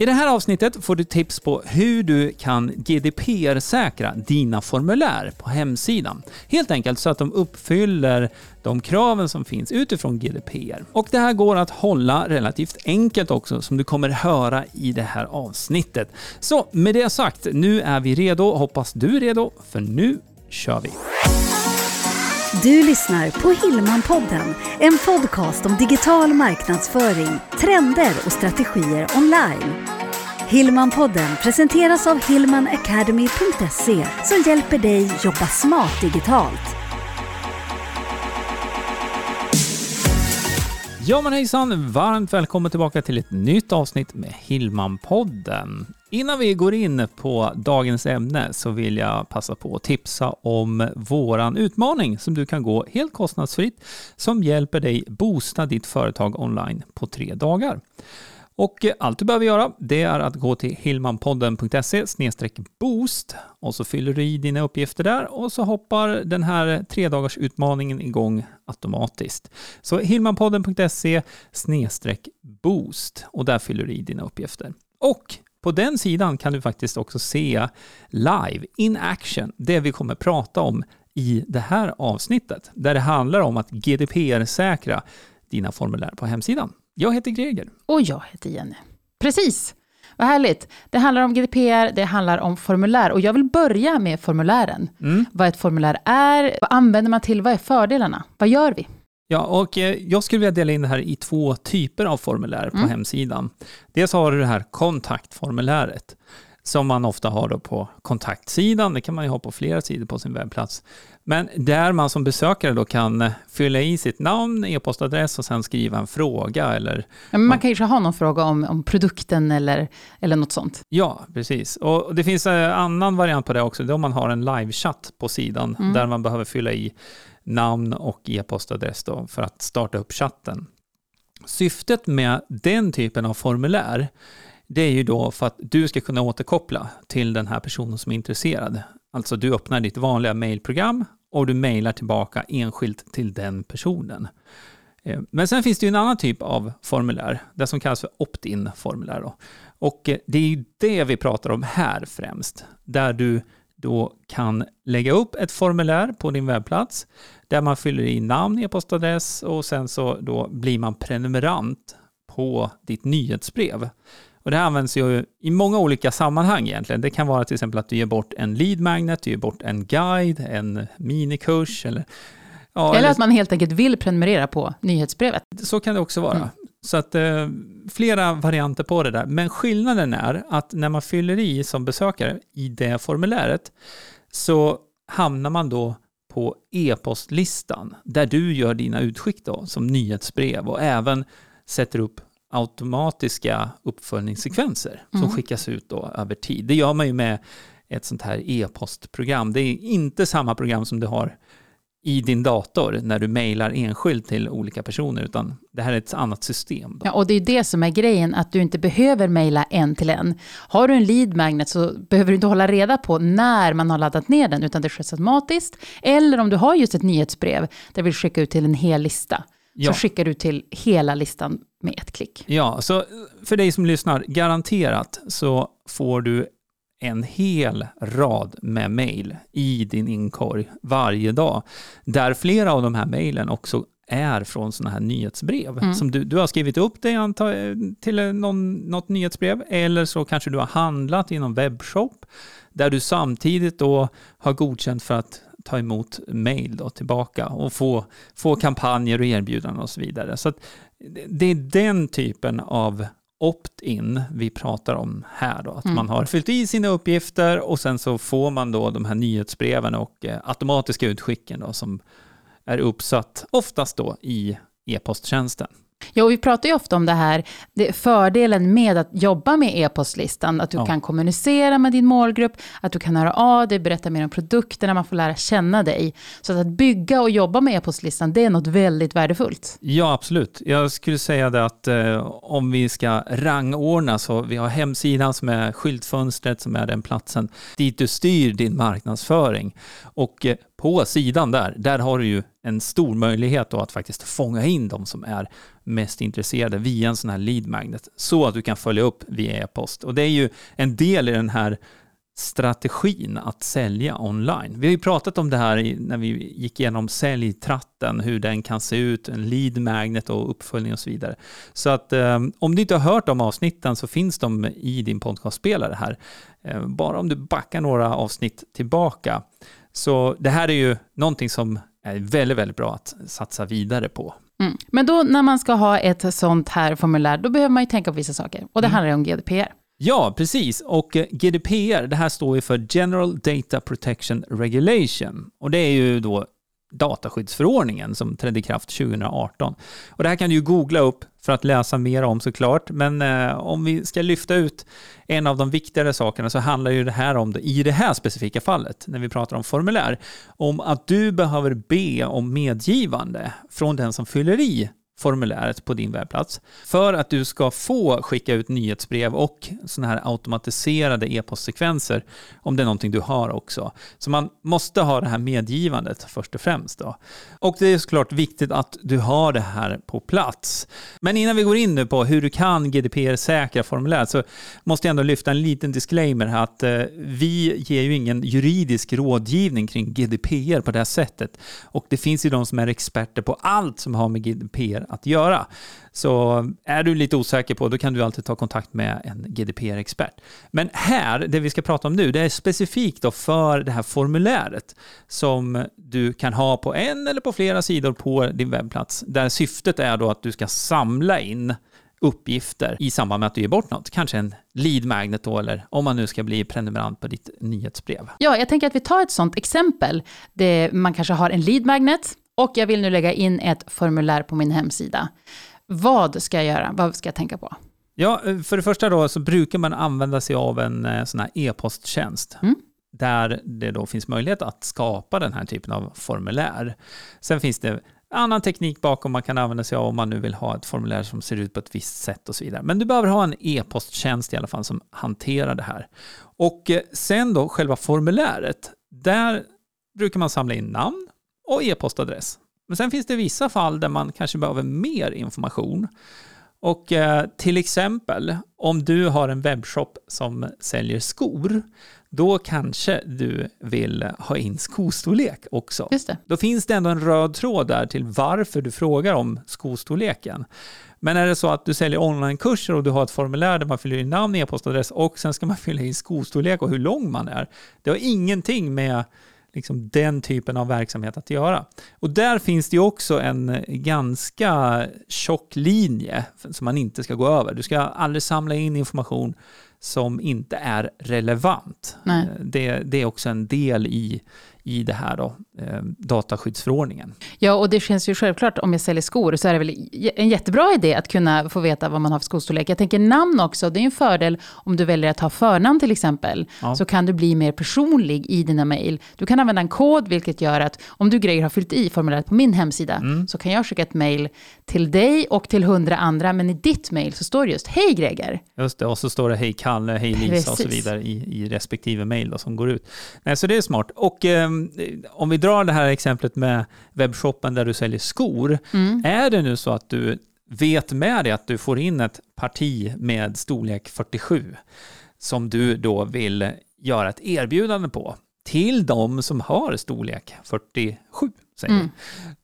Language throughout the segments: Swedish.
I det här avsnittet får du tips på hur du kan GDPR-säkra dina formulär på hemsidan. Helt enkelt så att de uppfyller de kraven som finns utifrån GDPR. Och det här går att hålla relativt enkelt också som du kommer höra i det här avsnittet. Så med det sagt, nu är vi redo. Hoppas du är redo, för nu kör vi! Du lyssnar på Hillmanpodden, en podcast om digital marknadsföring, trender och strategier online. Hillmanpodden presenteras av hillmanacademy.se som hjälper dig jobba smart digitalt. Ja men hejsan! Varmt välkommen tillbaka till ett nytt avsnitt med Hillmanpodden. Innan vi går in på dagens ämne så vill jag passa på att tipsa om våran utmaning som du kan gå helt kostnadsfritt som hjälper dig boosta ditt företag online på tre dagar. Och eh, allt du behöver göra det är att gå till hillmanpodden.se boost och så fyller du i dina uppgifter där och så hoppar den här tre dagars utmaningen igång automatiskt. Så hillmanpodden.se boost och där fyller du i dina uppgifter. Och på den sidan kan du faktiskt också se live, in action, det vi kommer prata om i det här avsnittet, där det handlar om att GDPR-säkra dina formulär på hemsidan. Jag heter Greger. Och jag heter Jenny. Precis. Vad härligt. Det handlar om GDPR, det handlar om formulär. Och jag vill börja med formulären. Mm. Vad ett formulär är, vad använder man till, vad är fördelarna? Vad gör vi? Ja, och eh, jag skulle vilja dela in det här i två typer av formulär på mm. hemsidan. Dels har du det här kontaktformuläret som man ofta har då på kontaktsidan. Det kan man ju ha på flera sidor på sin webbplats. Men där man som besökare då kan eh, fylla i sitt namn, e-postadress och sen skriva en fråga eller... Ja, man kanske har någon fråga om, om produkten eller, eller något sånt. Ja, precis. Och det finns en annan variant på det också, det är om man har en livechatt på sidan mm. där man behöver fylla i namn och e-postadress då för att starta upp chatten. Syftet med den typen av formulär det är ju då för att du ska kunna återkoppla till den här personen som är intresserad. Alltså du öppnar ditt vanliga mailprogram och du mejlar tillbaka enskilt till den personen. Eh, men sen finns det ju en annan typ av formulär, det som kallas för opt-in formulär. Då. Och eh, det är ju det vi pratar om här främst, där du då kan lägga upp ett formulär på din webbplats där man fyller i namn, e-postadress och sen så då blir man prenumerant på ditt nyhetsbrev. Och det här används ju i många olika sammanhang egentligen. Det kan vara till exempel att du ger bort en lead magnet, du ger bort en guide, en minikurs eller Ja, eller, eller att man helt enkelt vill prenumerera på nyhetsbrevet. Så kan det också vara. Mm. Så att eh, flera varianter på det där. Men skillnaden är att när man fyller i som besökare i det formuläret så hamnar man då på e-postlistan där du gör dina utskick då som nyhetsbrev och även sätter upp automatiska uppföljningssekvenser mm. som skickas ut då över tid. Det gör man ju med ett sånt här e-postprogram. Det är inte samma program som du har i din dator när du mejlar enskilt till olika personer, utan det här är ett annat system. Då. Ja, och det är det som är grejen, att du inte behöver mejla en till en. Har du en lead magnet så behöver du inte hålla reda på när man har laddat ner den, utan det sköts automatiskt. Eller om du har just ett nyhetsbrev där du vill skicka ut till en hel lista, ja. så skickar du till hela listan med ett klick. Ja, så för dig som lyssnar, garanterat så får du en hel rad med mejl i din inkorg varje dag, där flera av de här mejlen också är från sådana här nyhetsbrev. Mm. Som du, du har skrivit upp det antar, till någon, något nyhetsbrev, eller så kanske du har handlat i någon webbshop, där du samtidigt då har godkänt för att ta emot mejl tillbaka och få, få kampanjer och erbjudanden och så vidare. Så det är den typen av opt-in vi pratar om här då. Att mm. man har fyllt i sina uppgifter och sen så får man då de här nyhetsbreven och eh, automatiska utskicken då som är uppsatt oftast då i e-posttjänsten. Ja, och vi pratar ju ofta om det här, det fördelen med att jobba med e-postlistan, att du ja. kan kommunicera med din målgrupp, att du kan höra av dig, berätta mer om produkterna, man får lära känna dig. Så att, att bygga och jobba med e-postlistan, det är något väldigt värdefullt. Ja, absolut. Jag skulle säga det att eh, om vi ska rangordna så vi har hemsidan som är skyltfönstret som är den platsen dit du styr din marknadsföring. Och eh, på sidan där, där har du ju en stor möjlighet då att faktiskt fånga in de som är mest intresserade via en sån här lead magnet så att du kan följa upp via e-post. Och det är ju en del i den här strategin att sälja online. Vi har ju pratat om det här när vi gick igenom säljtratten, hur den kan se ut, en lead magnet och uppföljning och så vidare. Så att eh, om du inte har hört de avsnitten så finns de i din podcastspelare här. Eh, bara om du backar några avsnitt tillbaka. Så det här är ju någonting som är väldigt, väldigt bra att satsa vidare på. Mm. Men då när man ska ha ett sånt här formulär, då behöver man ju tänka på vissa saker. Och det mm. handlar om GDPR. Ja, precis. Och eh, GDPR, det här står ju för General Data Protection Regulation. Och det är ju då dataskyddsförordningen som trädde i kraft 2018. Och det här kan du ju googla upp för att läsa mer om såklart, men eh, om vi ska lyfta ut en av de viktigare sakerna så handlar ju det här om, det, i det här specifika fallet, när vi pratar om formulär, om att du behöver be om medgivande från den som fyller i formuläret på din webbplats för att du ska få skicka ut nyhetsbrev och sådana här automatiserade e-postsekvenser om det är någonting du har också. Så man måste ha det här medgivandet först och främst. Då. Och det är såklart viktigt att du har det här på plats. Men innan vi går in nu på hur du kan GDPR-säkra formuläret så måste jag ändå lyfta en liten disclaimer här att eh, vi ger ju ingen juridisk rådgivning kring GDPR på det här sättet. Och det finns ju de som är experter på allt som har med GDPR att göra. Så är du lite osäker på, då kan du alltid ta kontakt med en GDPR-expert. Men här, det vi ska prata om nu, det är specifikt då för det här formuläret som du kan ha på en eller på flera sidor på din webbplats, där syftet är då att du ska samla in uppgifter i samband med att du ger bort något. Kanske en lead magnet då, eller om man nu ska bli prenumerant på ditt nyhetsbrev. Ja, jag tänker att vi tar ett sådant exempel. Det, man kanske har en lead magnet och jag vill nu lägga in ett formulär på min hemsida. Vad ska jag göra? Vad ska jag tänka på? Ja, för det första då så brukar man använda sig av en eh, sån här e-posttjänst. Mm. Där det då finns möjlighet att skapa den här typen av formulär. Sen finns det annan teknik bakom man kan använda sig av om man nu vill ha ett formulär som ser ut på ett visst sätt och så vidare. Men du behöver ha en e-posttjänst i alla fall som hanterar det här. Och eh, sen då själva formuläret, där brukar man samla in namn och e-postadress. Men sen finns det vissa fall där man kanske behöver mer information. Och eh, till exempel om du har en webbshop som säljer skor, då kanske du vill ha in skostorlek också. Just det. Då finns det ändå en röd tråd där till varför du frågar om skostorleken. Men är det så att du säljer onlinekurser och du har ett formulär där man fyller i namn, e-postadress och sen ska man fylla i skostorlek och hur lång man är. Det har ingenting med liksom den typen av verksamhet att göra. Och där finns det också en ganska tjock linje som man inte ska gå över. Du ska aldrig samla in information som inte är relevant. Det, det, är också en del i i det här då, eh, dataskyddsförordningen. Ja, och det känns ju självklart om jag säljer skor så är det väl en jättebra idé att kunna få veta vad man har för skostorlek. Jag tänker namn också, det är en fördel om du väljer att ha förnamn till exempel. Ja. Så kan du bli mer personlig i dina mejl. Du kan använda en kod vilket gör att om du grejer har fyllt i formuläret på min hemsida mm. så kan jag skicka ett mejl till dig och till hundra andra men i ditt mejl så står det just Hej Greger. Just det, och så står det Hej Kalle, Hej Lisa Precis. och så vidare i, i respektive mejl som går ut. Nej, så det är smart. Och eh, om vi drar det här exemplet med webbshoppen där du säljer skor. Mm. Är det nu så att du vet med dig att du får in ett parti med storlek 47 som du då vill göra ett erbjudande på till de som har storlek 47, säger mm.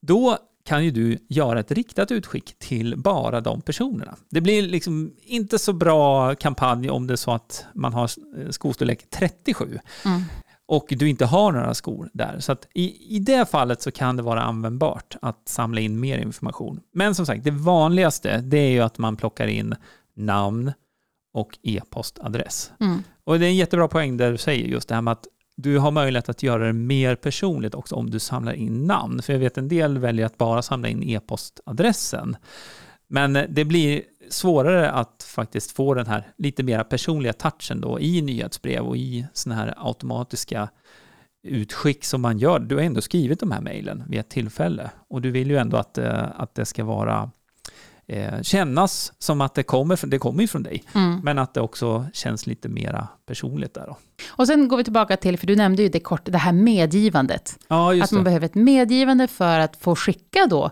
Då kan ju du göra ett riktat utskick till bara de personerna. Det blir liksom inte så bra kampanj om det är så att man har skostorlek 37. Mm och du inte har några skor där. Så att i, i det fallet så kan det vara användbart att samla in mer information. Men som sagt, det vanligaste det är ju att man plockar in namn och e-postadress. Mm. Och det är en jättebra poäng där du säger just det här med att du har möjlighet att göra det mer personligt också om du samlar in namn. För jag vet en del väljer att bara samla in e-postadressen. Men det blir svårare att faktiskt få den här lite mer personliga touchen då i nyhetsbrev och i sådana här automatiska utskick som man gör. Du har ändå skrivit de här mejlen vid ett tillfälle och du vill ju ändå att, eh, att det ska vara eh, kännas som att det kommer, från, det kommer ju från dig, Mm. men att det också känns lite mera personligt där då. Och sen går vi tillbaka till, för du nämnde ju det kort, det här medgivandet. Ja, Att man det. behöver ett medgivande för att få skicka då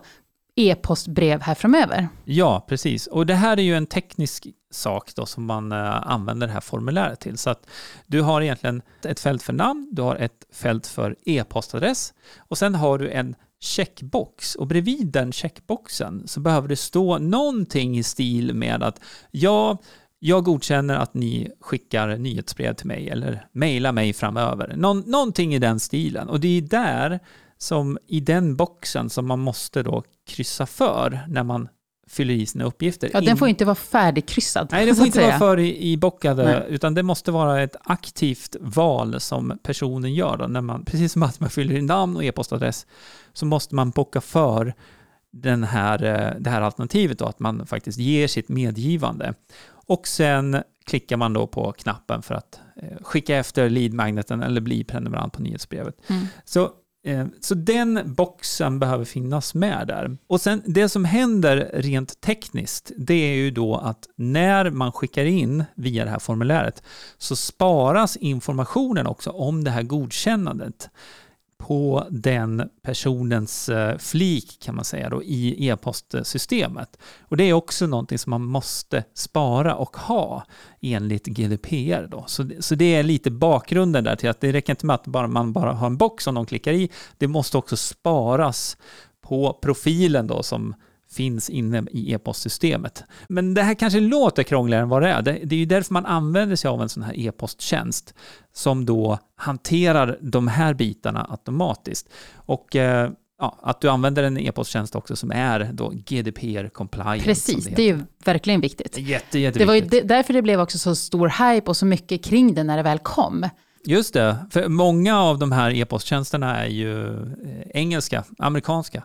e-postbrev här framöver. Ja, precis. Och det här är ju en teknisk sak då som man eh, använder det här formuläret till. Så att du har egentligen ett fält för namn, du har ett fält för e-postadress och sen har du en checkbox och bredvid den checkboxen så behöver det stå någonting i stil med att ja, jag godkänner att ni skickar nyhetsbrev till mig eller mejlar mig framöver. Någon, någonting i den stilen. Och det är där som i den boxen som man måste då kryssa för när man fyller i sina uppgifter. Ja, den får inte vara färdigkryssad. Nej, så får inte vara säga. för i- ibockade, Nej. utan det måste vara ett aktivt val som personen gör. Då, när man, precis som att man fyller i namn och e-postadress, så måste man bocka för den här, eh, det här alternativet, då, att man faktiskt ger sitt medgivande. Och sen klickar man då på knappen för att eh, skicka efter lead-magneten eller bli prenumerant på nyhetsbrevet. Mm. Så, Eh, så den boxen behöver finnas med där. Och sen det som händer rent tekniskt, det är ju då att när man skickar in via det här formuläret så sparas informationen också om det här godkännandet på den personens eh, flik kan man säga då i e-postsystemet. Och det är också någonting som man måste spara och ha enligt GDPR. Då. Så, det- så det är lite bakgrunden där till att det räcker inte med att bara, man bara har en box som de klickar i. Det måste också sparas på profilen då som finns inne i e-postsystemet. Men det här kanske låter krångligare än vad det är. Det, det är ju därför man använder sig av en sån här e-posttjänst som då hanterar de här bitarna automatiskt. Och eh, ja, att du använder en e-posttjänst också som är då GDPR compliant. Precis, som det är ju verkligen viktigt. Jätte, jätteviktigt. Det var ju därför det blev också så stor hype och så mycket kring det när det väl kom. Just det, för många av de här e-posttjänsterna är ju eh, engelska, amerikanska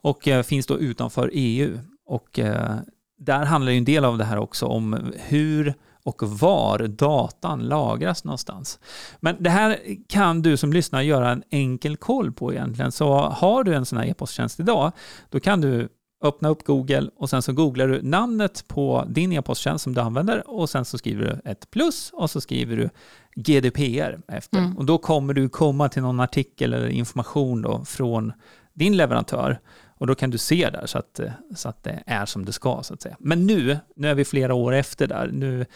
och eh, finns då utanför EU. Och eh, där handlar ju en del av det här också om hur och var datan lagras någonstans. Men det här kan du som lyssnar göra en enkel koll på egentligen. Så har du en sån här e-posttjänst idag, då kan du öppna upp Google och sen så googlar du namnet på din e-posttjänst som du använder och sen så skriver du ett plus och så skriver du GDPR efter. Mm. Och då kommer du komma till någon artikel eller information då från din leverantör och då kan du se där så att, så att det är som det ska så att säga. Men nu, nu är vi flera år efter där. Nu,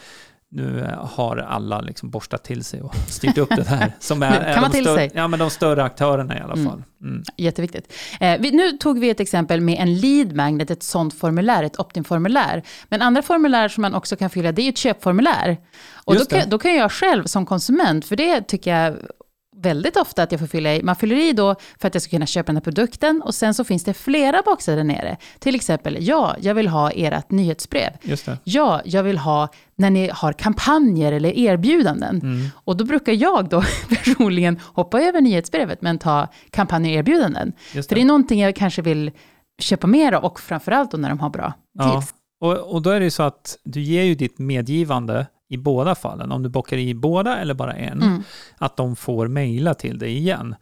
nu har alla liksom borstat till sig och styrt upp det här. Som är, är man de större, sig. Ja, men de större aktörerna i alla Mm. fall. Mm. Jätteviktigt. Eh, vi, nu tog vi ett exempel med en lead magnet, ett sånt formulär, ett opt-in-formulär. Men andra formulär som man också kan fylla, det är ett köpformulär. Och då kan, då kan jag själv som konsument, för det tycker jag väldigt ofta att jag får fylla i. Man fyller i då för att jag ska kunna köpa den här produkten och sen så finns det flera boxar där nere. Till exempel, ja, jag vill ha ert nyhetsbrev. Just det. Ja, jag vill ha när ni har kampanjer eller erbjudanden. Mm. Och då brukar jag då personligen hoppa över nyhetsbrevet men ta kampanjer och erbjudanden. Just För det är någonting jag kanske vill köpa mer av och framförallt då när de har bra Ja. deals. Och, och då är det ju så att du ger ju ditt medgivande i båda fallen, om du bockar i båda eller bara en, Mm. att de får mejla till dig igen.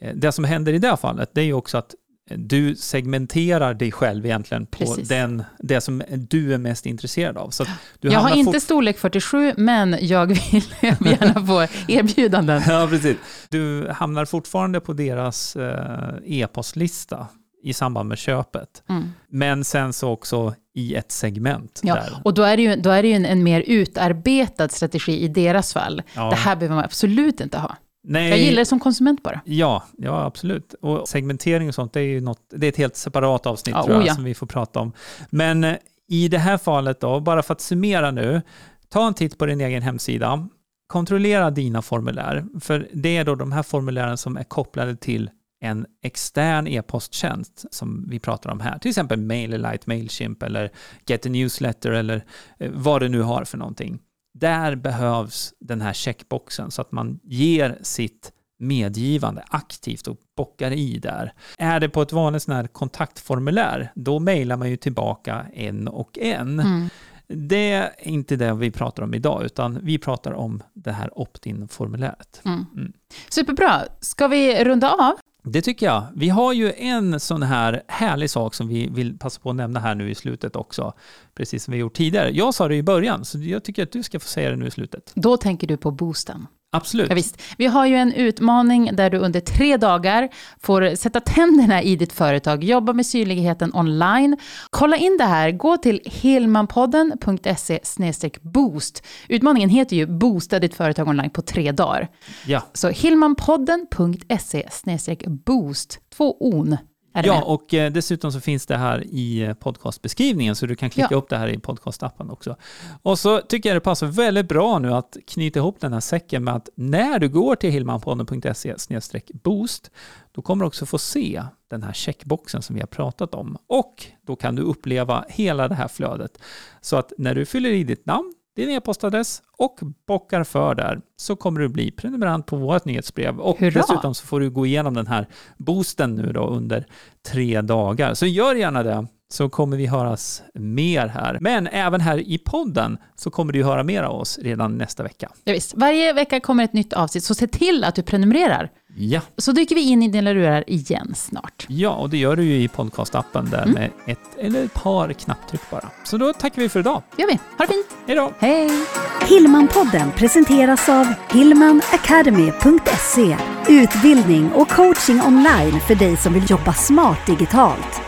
Eh, Det som händer i det fallet, det är ju också att eh, du segmenterar dig själv egentligen på Precis. den, det som du är mest intresserad av. Så Jag har inte fort- storlek 47, men jag vill gärna få erbjudanden. Ja, precis. Du hamnar fortfarande på deras eh, e-postlista i samband med köpet. Mm. Men sen så också i ett segment. Ja, där. och då är det ju, då är det ju en, en mer utarbetad strategi i deras fall. Ja. Det här behöver man absolut inte ha. Nej, Jag gillar det som konsument bara. Ja, ja, absolut. Och segmentering och sånt, det är ju något, det är ett helt separat avsnitt Ja, tror jag, oh ja. som vi får prata om. Men eh, i det här fallet då, bara för att summera nu, ta en titt på din egen hemsida, kontrollera dina formulär, för det är då de här formulären som är kopplade till en extern e-posttjänst som vi pratar om här, till exempel MailerLite, Mailchimp eller Get a Newsletter eller eh, vad det nu har för någonting. Där behövs den här checkboxen så att man ger sitt medgivande aktivt och bockar i där. Är det på ett vanligt sån här kontaktformulär, då mejlar man ju tillbaka en och en. Mm. Det är inte det vi pratar om idag, utan vi pratar om det här opt-in-formuläret. Mm. Mm. Superbra. Ska vi runda av? Det tycker jag. Vi har ju en sån här härlig sak som vi vill passa på att nämna här nu i slutet också. Precis som vi gjort tidigare. Jag sa det i början, så jag tycker att du ska få säga det nu i slutet. Då tänker du på boosten. Absolut. Ja, visst. Vi har ju en utmaning där du under tre dagar får sätta tänderna i ditt företag, jobba med synligheten online. Kolla in det här, gå till hilmanpodden.se boost. Utmaningen heter ju Boosta ditt företag online på tre dagar. Ja. Så hilmanpodden.se boost, två on. Ja, och eh, dessutom så finns det här i eh, podcastbeskrivningen så du kan klicka Ja. upp det här i podcastappen också. Och så tycker jag det passar väldigt bra nu att knyta ihop den här säcken med att när du går till hillmanpodden.se boost då kommer du också få se den här checkboxen som vi har pratat om. Och då kan du uppleva hela det här flödet. Så att när du fyller i ditt namn, din e-postadress och bockar för där så kommer du bli prenumerant på vårt nyhetsbrev. Och Hurra! dessutom så får du gå igenom den här boosten nu då under tre dagar. Så gör gärna det så kommer vi höras mer här. Men även här i podden så kommer du höra mer av oss redan nästa vecka. Ja, visst. Varje vecka kommer ett nytt avsnitt, så se till att du prenumererar. Ja, Så dyker vi in i dina lurar igen snart. ja och det gör du ju i podcastappen där med ett eller ett par knapptryck bara. Så då tackar vi för idag. Det gör vi. Ha det fint. Hej då! Hej! Hillmanpodden presenteras av hillmanacademy.se Utbildning och coaching online för dig som vill jobba smart digitalt.